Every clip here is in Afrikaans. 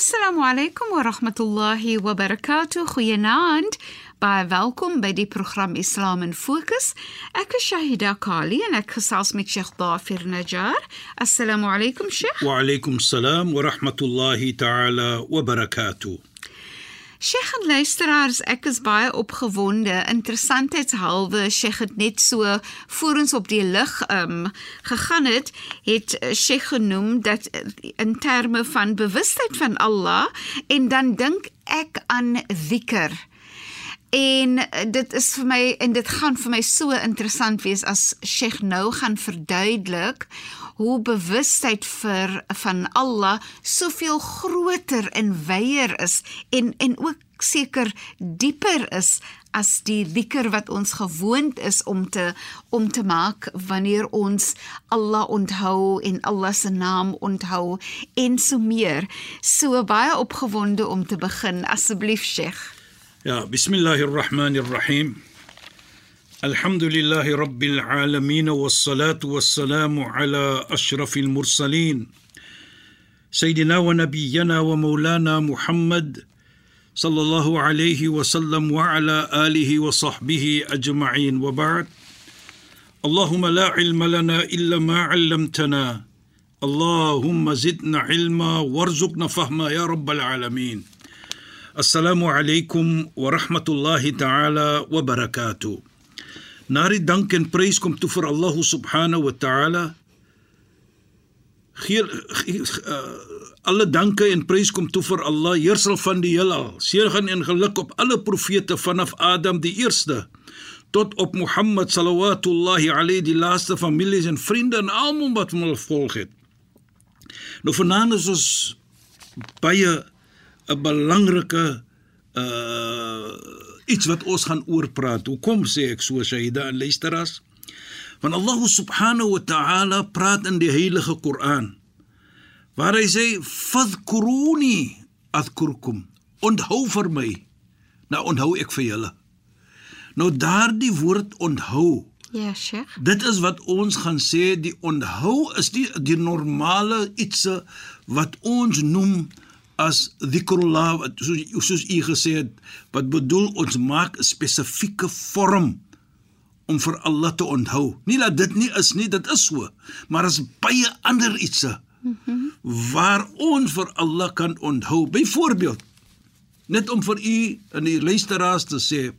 Assalamu alaykum wa rahmatullahi wa barakatuh. Goeienaand. Baie welkom by die program Islam in Fokus. Ek is Shahida Kali en ek gesels met Sheikh Dafir Najjar. Assalamu alaykum Sheikh. Wa alaykum salaam wa rahmatullahi ta'ala wa barakatuh. Sheikh en luisteraars, ek is baie opgewonde. Interessantheidshalwe, Sheikh het net so voor ons op die lig um gegaan het, het Sheikh genoem dat in terme van bewustheid van Allah en dan dink ek aan zikr. En dit is vir my en dit gaan vir my so interessant wees as Sheikh nou gaan verduidelik hoe bewustheid vir van Allah soveel groter en wyeer is en en ook seker dieper is as die dikker wat ons gewoond is om te om te maak wanneer ons Allah onthou en Allah se naam onthou en so meer. So baie opgewonde om te begin asseblief Sheikh. Ja, bismillahirrahmanirrahim. الحمد لله رب العالمين والصلاة والسلام على أشرف المرسلين سيدنا ونبينا ومولانا محمد صلى الله عليه وسلم وعلى آله وصحبه أجمعين وبعد اللهم لا علم لنا إلا ما علمتنا اللهم زدنا علما وارزقنا فهما يا رب Assalamu alaykum wa rahmatullahi ta'ala wa barakatuh. Na die dank en prys kom toe vir Allah subhanahu wa ta'ala. Geel uh, eh, alle danke en prys kom toe vir Allah, heerser van die heelal. Seën en geluk op alle profete vanaf Adam die eerste tot op Mohammed sallallahu alayhi die laaste families en vriende en almal wat hom volg het. Nou vanaand is ons baie 'n belangrike uh iets wat ons gaan oorpraat. Hoekom sê ek so Shaida en luisteraars? Want Allah subhanahu wa ta'ala praat in die heilige Koran waar hy sê fadhkuruni adhkurkum. Onthou vir my. Nou onthou ek vir julle. Nou daardie woord onthou. Ja, Sheikh. Dit is wat ons gaan sê die onthou is die die normale ietsie wat ons noem as dhikrullah soos soos u gesê het wat bedoel ons maak 'n spesifieke vorm om vir Allah te onthou. Nie dat dit nie is nie, dit is so, maar as baie ander ietsie mm -hmm. waar ons vir Allah kan onthou. Byvoorbeeld net om vir u en die luisteraars te sê,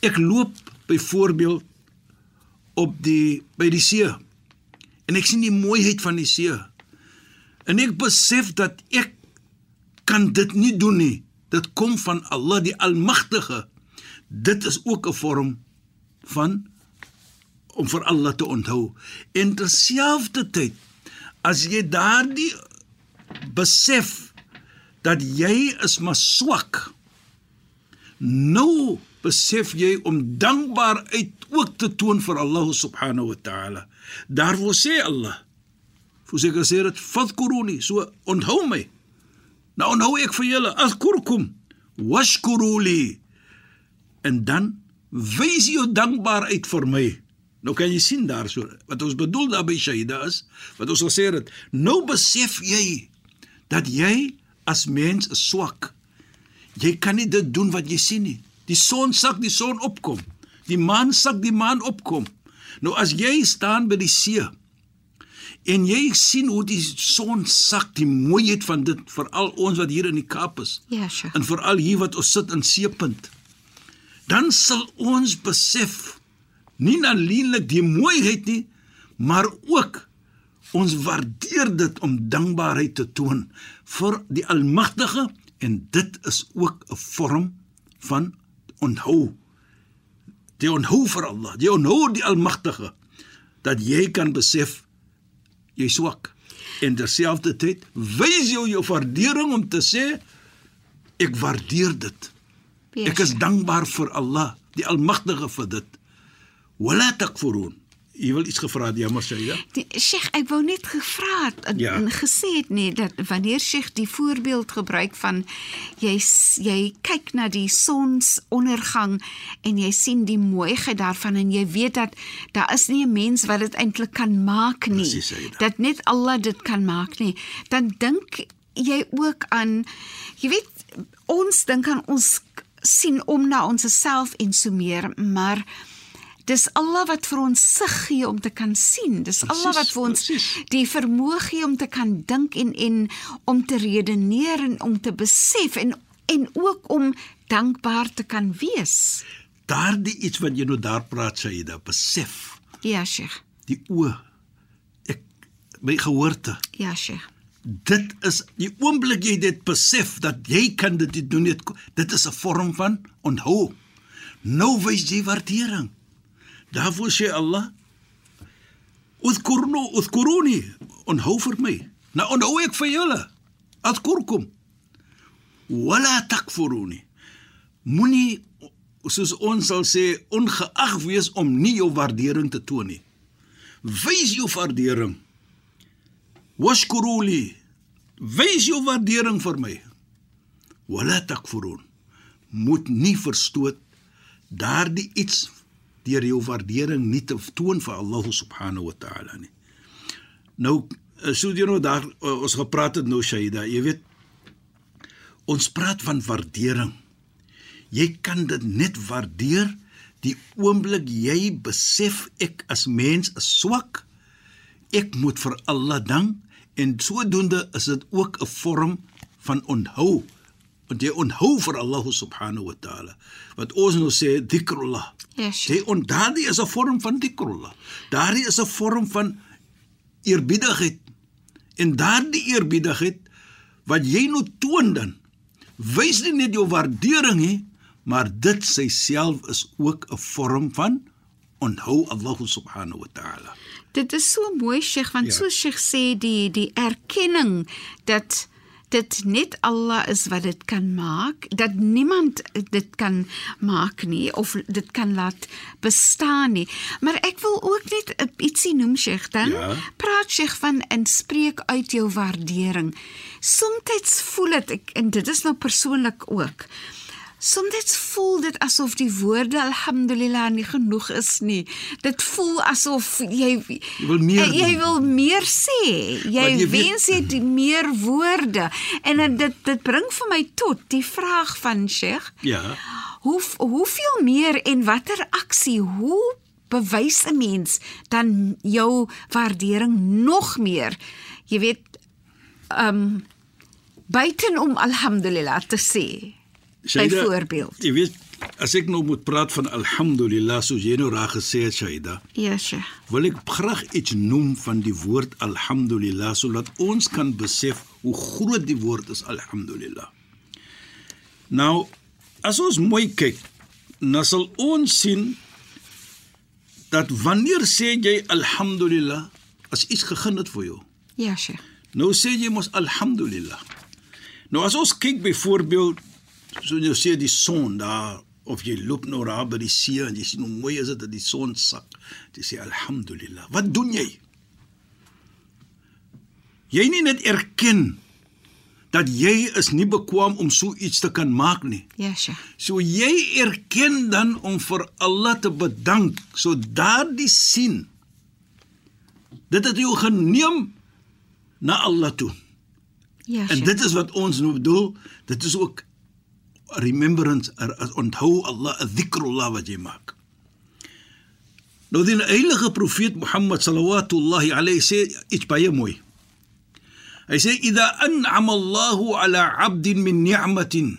ek loop byvoorbeeld op die by die see en ek sien die mooiheid van die see. En ek besef dat ek kan dit nie doen nie. Dit kom van Allah die Almagtige. Dit is ook 'n vorm van om vir Allah te onthou. En terselfdertyd as jy daardie besef dat jy is maar swak. Nou besef jy om dankbaar uit ook te toon vir Allah subhanahu wa ta'ala. Daar word sê Allah. Voorseker sê dit fadkuruni, so onthou my. Nou nou ek vir julle azkurkum washkuruli. En dan wys jy dankbaarheid vir my. Nou kan jy sien daarso wat ons bedoel daar by Shaida is, wat ons gesê het. Nou besef jy dat jy as mens is swak. Jy kan nie dit doen wat jy sien nie. Die son sak, die son opkom. Die maan sak, die maan opkom. Nou as jy staan by die see En jy sien hoe die son sak, die mooiheid van dit vir al ons wat hier in die Kaap is. Ja, sure. En vir al hier wat ons sit in Seepunt. Dan sal ons besef nie alleenlik die mooiheid nie, maar ook ons waardeer dit om dankbaarheid te toon vir die Almagtige en dit is ook 'n vorm van onthou. Die onthou vir Allah, die onthou die Almagtige dat jy kan besef jy swak. En terselfdertyd wys jy jou waardering om te sê ek waardeer dit. Ek is dankbaar vir Allah, die Almagtige vir dit. Wala takfurun. Jy wil iets gevra het, jammer. Die Sheikh, ek wou net gevra het en, Ja. en gesê het nee dat wanneer Sheikh die voorbeeld gebruik van jy jy kyk na die sonsondergang en jy sien die mooiheid daarvan en jy weet dat daar is nie 'n mens wat dit eintlik kan maak nie. Presies, Saida. Dat net Allah dit kan maak nie. Dan dink jy ook aan jy weet ons dink aan ons sien om na ons self en so meer, maar dis Allah wat vir ons sig gee om te kan sien. Dis Precies, Allah wat vir ons precies. die vermoë gee om te kan dink en en om te redeneer en om te besef en en ook om dankbaar te kan wees. Daardie iets wat jy nou daar praat Saida, besef Ja, Sheikh. die oë ek my gehoorte Ja, Sheikh. dit is die oomblik jy dit besef dat jy kan dit doen dit dit is 'n vorm van onthou nou wys jy waardering daarvoor sê Allah Udhkurnu udhkuruni onthou vir my. Nou onthou ek vir julle adkurkum wala takfuruni. Moenie soos ons sal sê ongeag wees om nie jou waardering te toon nie. Wys jou waardering. Washkuruli wys jou waardering vir my. Wala takfurun. Moet nie verstoot daardie iets deur jou waardering nie te toon vir Allah subhanahu wa ta'ala nie. Nou eh, so jy nou daar eh, ons gepraat het nou Shaida jy weet ons praat van waardering. Jy kan dit net waardeer die oomblik jy besef ek as mens is swak ek moet vir Allah dank en sodoende is dit ook 'n vorm van onthou jy onthou vir Allah subhanahu wa taala wat ons nou sê dhikrullah Ja, jy Sheikh. on daardie is 'n vorm van dhikrullah daardie is 'n vorm van eerbiedigheid en daardie eerbiedigheid wat jy nou toon dan wys nie net jou waardering nie maar dit self is ook 'n vorm van onthou Allah subhanahu wa taala Dit is so mooi Sheikh want ja. so Sheikh sê die die erkenning dat dit net Allah is wat dit kan maak, dat niemand dit kan maak nie of dit kan laat bestaan nie. Maar ek wil ook net 'n ietsie noem Sheikh dan. Ja. Praat Sheikh van en spreek uit jou waardering. Soms voel dit ek en dit is nou persoonlik ook. Soms voel dit asof die woorde alhamdulillah nie genoeg is nie. Dit voel asof jy Jy wil meer jy, wil meer sê. Jy, jy wens jy het meer woorde. En dit dit bring vir my tot die vraag van Sheikh, ja hoe hoeveel meer en watter aksie, hoe bewys 'n mens dan jou waardering nog meer? Jy weet um buiten om alhamdulillah te sê. Shaida, Byvoorbeeld. Jy weet, as ek nou moet praat van alhamdulillah soos jy nou raak gesê het Shaida, Ja, Sheikh. wil ek graag iets noem van die woord alhamdulillah sodat ons kan besef hoe groot die woord is alhamdulillah. Nou, as ons mooi kyk, dan sal ons sien dat wanneer sê jy alhamdulillah as iets gegeen het vir jou. Ja, Sheikh. Nou sê jy mos alhamdulillah. Nou as ons kyk byvoorbeeld so jy sê die son daar of jy loop nou daar by die see en jy sien hoe mooi is dit dat die son sak. Jy sê alhamdulillah. Wat doen jy? Jy nie net erken dat jy is nie bekwam om so iets te kan maak nie. Ja, Sheikh. So jy erken dan om vir Allah te bedank. So daardie sien dit het jou geneem na Allah toe. Ja, En dit is wat ons nou bedoel, dit is ook remembrance, er, er, onthou Allah, dhikrullah wat jy maak. Nou die heilige profeet Mohammed sallallahu alayhi sê iets baie mooi. Hy sê idha an'ama Allahu ala 'abdin min ni'matin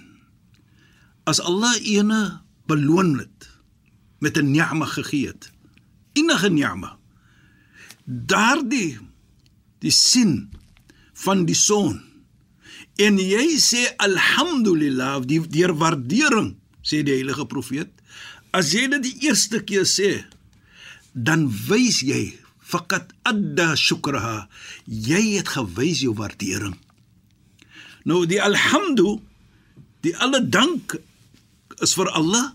as Allah ene beloon het met 'n ni'ma gegee het. Enige ni'ma. Daardie die sin van die son en jy sê alhamdulillah die deur waardering sê die heilige profeet as jy dit die eerste keer sê dan wys jy faqat adda shukraha jy het gewys jou waardering nou die alhamdu die alle dank is vir Allah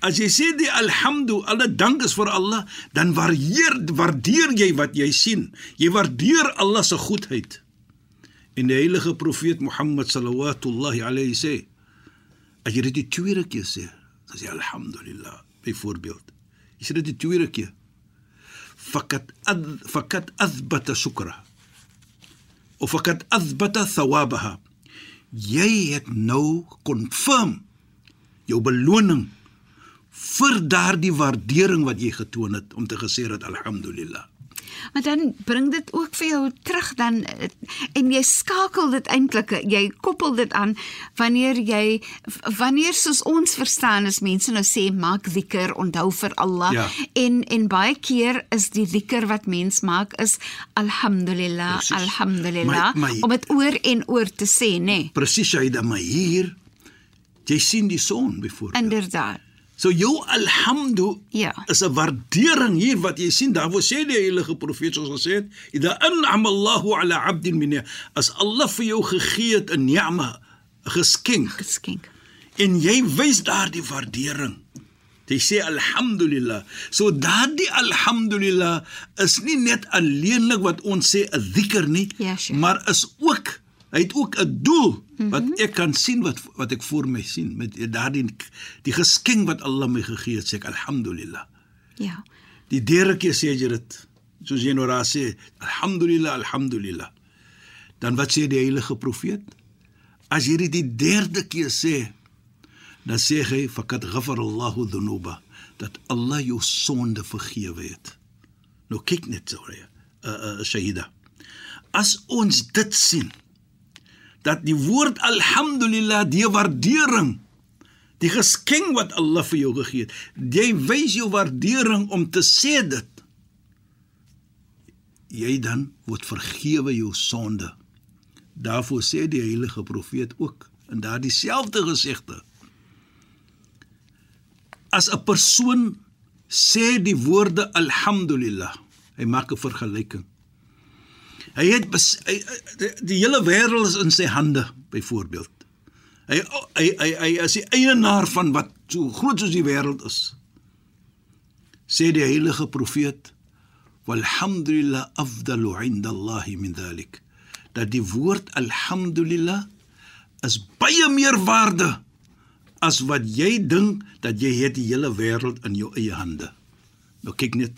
As jy sê die alhamdu, alle dank is vir Allah, dan waardeer waardeer jy wat jy sien. Jy waardeer Allah se goedheid. En die heilige profeet Mohammed sallallahu alayhi sê, as jy dit die tweede keer sê, dan sê alhamdulillah, byvoorbeeld. Jy sê dit die tweede keer. Fakat ad, fakat athbata shukra. of faqad athbata thawabaha. Jy het nou confirm jou beloning vir daardie waardering wat jy getoon het om te gesê dat alhamdulillah. Maar dan bring dit ook vir jou terug dan eh, en jy skakel dit eintlik jy koppel dit aan wanneer jy wanneer soos ons verstaan as mense nou sê maak zikr onthou vir Allah Ja. en en baie keer is die zikr wat mens maak is alhamdulillah Precies. alhamdulillah Maar- maar- om dit oor en oor te sê nê nee, Presies Shaida, maar hier jy sien die son byvoorbeeld. inderdaad So jou alhamdu Ja. is 'n waardering hier wat jy sien daarvoor sê die heilige profeet soos gesê het, "Idha an'ama Allahu 'ala 'abdin min ni'ma." As Allah vir jou gegee het 'n ni'ma, 'n geskenk geskenk en jy wys daardie waardering. Jy sê alhamdulillah. So daardie alhamdulillah is nie net alleenlik wat ons sê 'n zikr nie, Ja, Sheikh. maar is ook hy het ook 'n doel wat ek kan sien wat wat ek voor my sien met daardie die geskenk wat Allah my gegee het, sê ek alhamdulillah. ja Die derde keer sê jy dit. Soos jy nou daar sê, alhamdulillah, alhamdulillah. Dan wat sê die heilige profeet? As jy dit die derde keer sê, dan sê hy faqad ghafara Allahu dhunuba, dat Allah jou sonde vergewe het. Nou kyk net so, uh, uh, Shahida. As ons dit sien, dat die woord alhamdulillah die waardering die geskenk wat Allah vir jou gegee het. Jy wys jou waardering om te sê dit. Jy dan word vergewe jou sonde. Daarvoor sê die heilige profeet ook in daardie selfde gesegde. As 'n persoon sê die woorde alhamdulillah, hy maak 'n vergelyking. Hy het bes, hy, die, die hele wêreld is in sy hande byvoorbeeld. Hy hy hy hy is die eienaar van wat so groot soos die wêreld is. Sê die heilige profeet walhamdulillah afdalu 'inda Allah min dhalik. Dat die woord alhamdulillah is baie meer waarde as wat jy dink dat jy het die hele wêreld in jou eie hande. Nou kyk net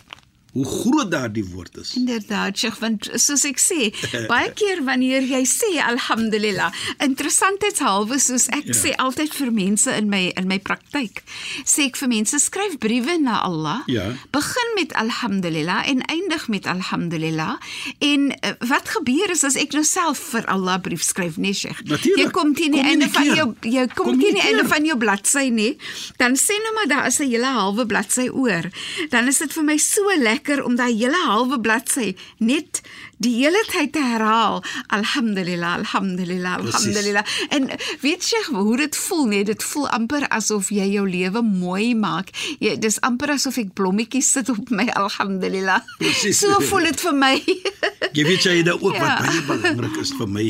hoe groot daardie woord is. Inderdaad, Sheikh, want soos ek sê, baie keer wanneer jy sê alhamdulillah, interessantheidshalwe soos ek Ja. sê altyd vir mense in my in my praktyk, sê ek vir mense skryf briewe na Allah. Ja. Begin met alhamdulillah en eindig met alhamdulillah. En uh, wat gebeur is as ek nou self vir Allah brief skryf, nee Sheikh. Natuurlijk. Jy kom teen die einde van jou jy kom teen die einde van jou bladsy nê, dan sê nou maar daar is 'n hele halwe bladsy oor. Dan is dit vir my so lekker om daai hele halwe bladsy net die hele tyd te herhaal. Alhamdulillah, alhamdulillah, Precies. alhamdulillah. En weet jy hoe dit voel nee, dit voel amper asof jy jou lewe mooi maak. Jy dis amper asof ek blommetjies sit op my alhamdulillah. Precies. So voel dit vir my. Jy weet jy dit ook Ja. wat baie belangrik is vir my.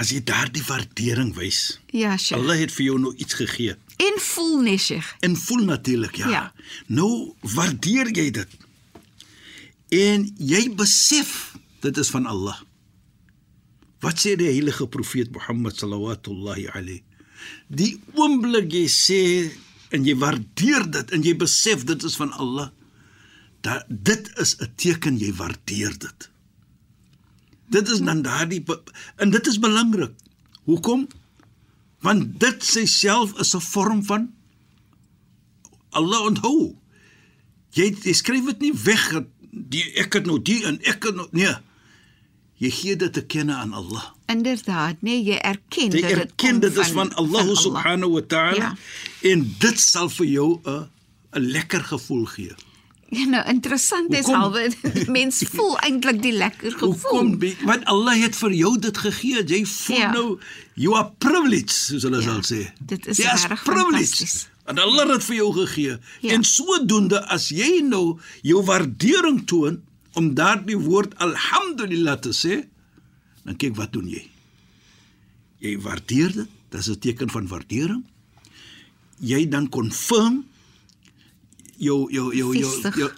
As jy daardie waardering wys. ja, Sheikh. Allah het vir jou nou iets gegee. En voel nee, Sheikh. En voel natuurlik, ja. Ja. Nou waardeer jy dit. En jy besef dit is van Allah. Wat sê die heilige profeet Mohammed sallallahu alayhi? Die oomblik jy sê en jy waardeer dit en jy besef dit is van Allah, dat dit is 'n teken jy waardeer dit. Dit is dan daardie en dit is belangrik. Hoekom? Want dit self is 'n vorm van Allah onthou. Jy, jy skryf dit nie weg dat die ek het nou die en ek het nou nee. Jy gee dit te kenne aan Allah. Inderdaad, nee, jy erken Jy dat dit erken dit is van Allah van subhanahu wa ta'ala Ja. en dit sal vir jou 'n 'n lekker gevoel gee. Ja, nou interessant is halwe mens voel eintlik die lekker gevoel. Hoekom? Want Allah het vir jou dit gegee. Jy voel Ja. nou you are privileged, soos hulle Ja, sal sê. dit is Jy regtig privileged. fantasties. En Allah het dit vir jou gegee. Ja. En sodoende as jy nou jou waardering toon om daardie woord alhamdulillah te sê, dan kyk wat doen jy? Jy waardeer dit. Dis 'n teken van waardering. Jy dan confirm jou jou jou jou, jou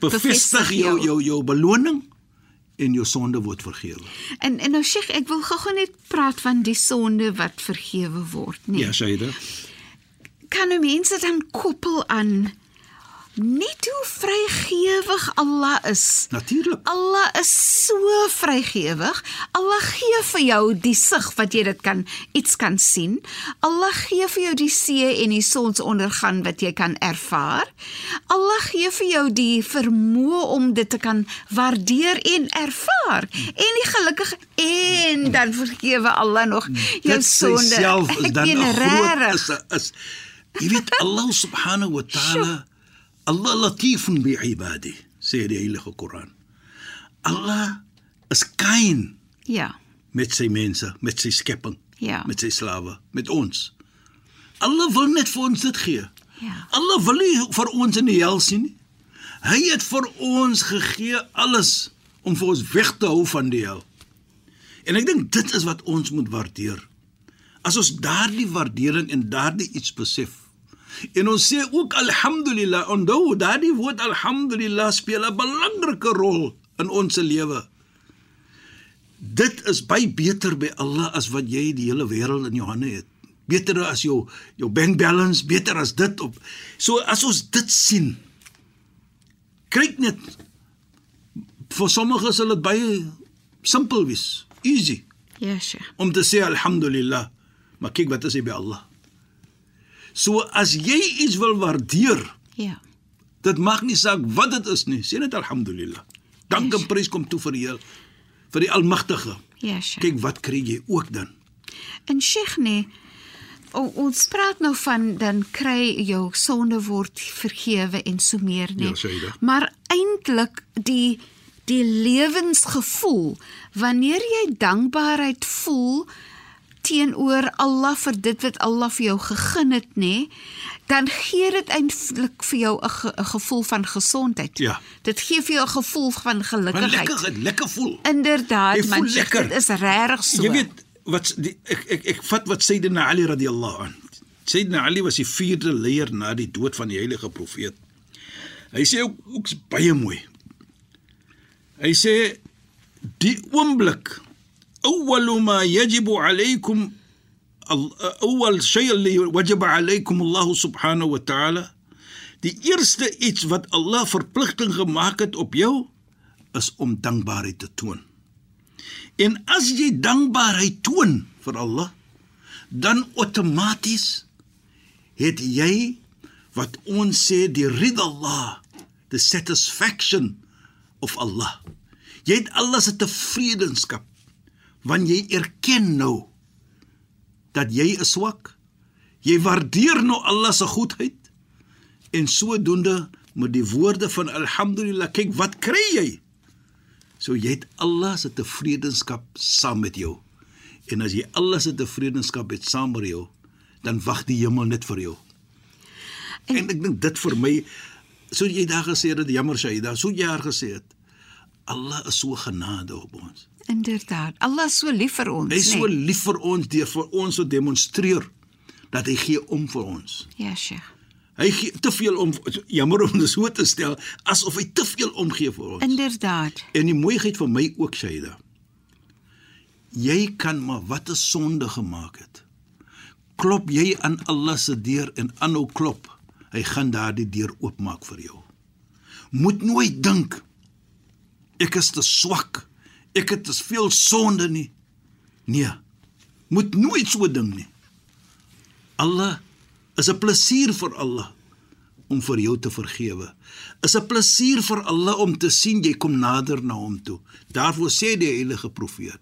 bevestig jou jou- jou jou beloning en jou sonde word vergewe. En en nou Sheikh, ek wil gou-gou net praat van die sonde wat vergewe word, nee. Ja, Shaida. Kan nou mense dan koppel aan net hoe vrygewig Allah is. Natuurlik. Allah is so vrygewig. Allah gee vir jou die sig wat jy dit kan iets kan sien. Allah gee vir jou die see en die sonsondergang wat jy kan ervaar. Allah gee vir jou die vermoë om dit te kan waardeer en ervaar. En die gelukkig en dan vergewe Allah nog jou Dit sonde. self is dan 'n groot is, is jy weet Allah subhanahu wa ta'ala Allah latifun bi ibadi sê die heilige Koran. Allah is kind Ja. met sy mense, met sy skepping, Ja. met sy slawe, met ons. Allah wil net vir ons dit gee. Ja. Allah wil nie vir ons in die hel sien nie. Hy het vir ons gegee alles om vir ons weg te hou van die hel. En ek dink dit is wat ons moet waardeer. As ons daardie waardering en daardie iets besef. En ons sê ook alhamdulillah, onthou daardie woord alhamdulillah speel 'n belangrike rol in ons lewe. Dit is baie beter by Allah as wat jy die hele wêreld in jou hande het. Beter as jou jou bank balance, beter as dit op. So as ons dit sien. Kyk net vir sommige sal dit baie simpel wees, easy Ja, Sheikh. om te sê alhamdulillah. Maar kyk wat is hy by Allah. So as jy iets wil waardeer, Ja. dit maak nie saak wat dit is nie, sê net alhamdulillah. Dank en prys kom toe vir die Heel, vir die Almagtige. Ja, Sheikh. Kyk wat kry jy ook dan. En Sheikh nee, o, ons praat nou van dan kry jou sonde word vergewe en so meer nie. Ja, Saida. maar eintlik die die lewensgevoel wanneer jy dankbaarheid voel teenoor Allah vir dit wat Allah vir jou gegun het nê dan gee dit eintlik vir jou 'n ge, 'n gevoel van gesondheid. Ja. Dit gee vir jou 'n gevoel van Want gelukigheid. lekker, lekker voel. Inderdaad, man, dit is regtig so. Jy weet wat die, ek ek ek vat wat Sayyidina Ali radhiyallahu an. Sayyidina Ali was die vierde leier na die dood van die heilige profeet. Hy sê ook, ook baie mooi. Hy sê die oomblik awwalu ma yajibu alaykum awwal shay alli wajaba alaykum Allah subhanahu wa ta'ala die eerste iets wat Allah verpligting gemaak het op jou is om dankbaarheid te toon. En as jy dankbaarheid toon vir Allah, dan outomaties het jy wat ons sê die ridha Allah, the satisfaction of Allah. Jy het Allah se tevredenskap want jy erken nou dat jy is swak. Jy waardeer nou Allah se goedheid en sodoende met die woorde van alhamdulillah kyk wat kry jy? So jy het Allah se tevredenskap saam met jou. En as jy Allah se tevredenskap het saam met jou, dan wag die hemel net vir jou. En, en ek dink dit vir my so jy daar gesê het jammer Shaida, so jy daar gesê het. Allah is so genade op ons. Inderdaad. Allah is so lief vir ons, Hy is so nee. lief vir ons deur vir ons te demonstreer dat hy gee om vir ons. Ja, Sheikh. Hy gee te veel om jammer om dit so te stel asof hy te veel omgee vir ons. Inderdaad. En die mooiheid vir my ook Shaida. Jy kan maar wat 'n sonde gemaak het. Klop jy aan Allah se deur en aanhou klop, hy gaan daardie deur oopmaak vir jou. Moet nooit dink ek is te swak. Ek het te veel sonde nie. Nee. Moet nooit so ding nie. Allah is 'n plesier vir Allah om vir jou te vergewe. Is 'n plesier vir Allah om te sien jy kom nader na hom toe. Daarvoor sê die heilige profeet: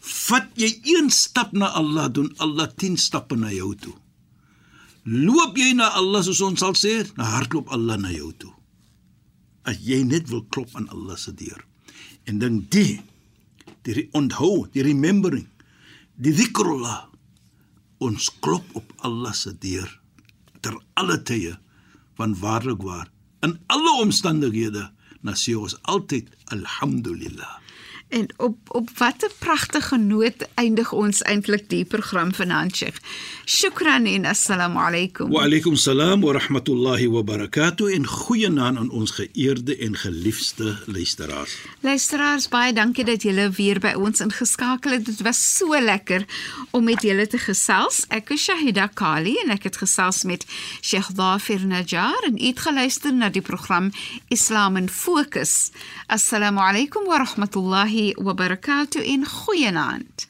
"Vat jy een stap na Allah, doen Allah 10 stappe na jou toe." Loop jy na Allah soos ons sal sê, dan hardloop Allah na jou toe. As jy net wil klop aan Allah se deur. En dan die die onthou, die remembering, die dhikrullah ons klop op Allah se deur ter alle tye van waarlik waar in alle omstandighede. Na sê ons altyd alhamdulillah En op op watter pragtige noot eindig ons eintlik die program vanaand, Sheikh. Shukran en assalamu alaykum. Wa alaykum salaam wa rahmatullahi wa barakatuh en goeienaand aan ons geëerde en geliefde luisteraars. Luisteraars, baie dankie dat julle weer by ons ingeskakel het. Dit was so lekker om met julle te gesels. Ek is Shahida Kali en ek het gesels met Sheikh Dhafir Najjar en het geluister na die program Islam in Fokus. Assalamu alaykum wa rahmatullahi wa barakatuh in goeienaand.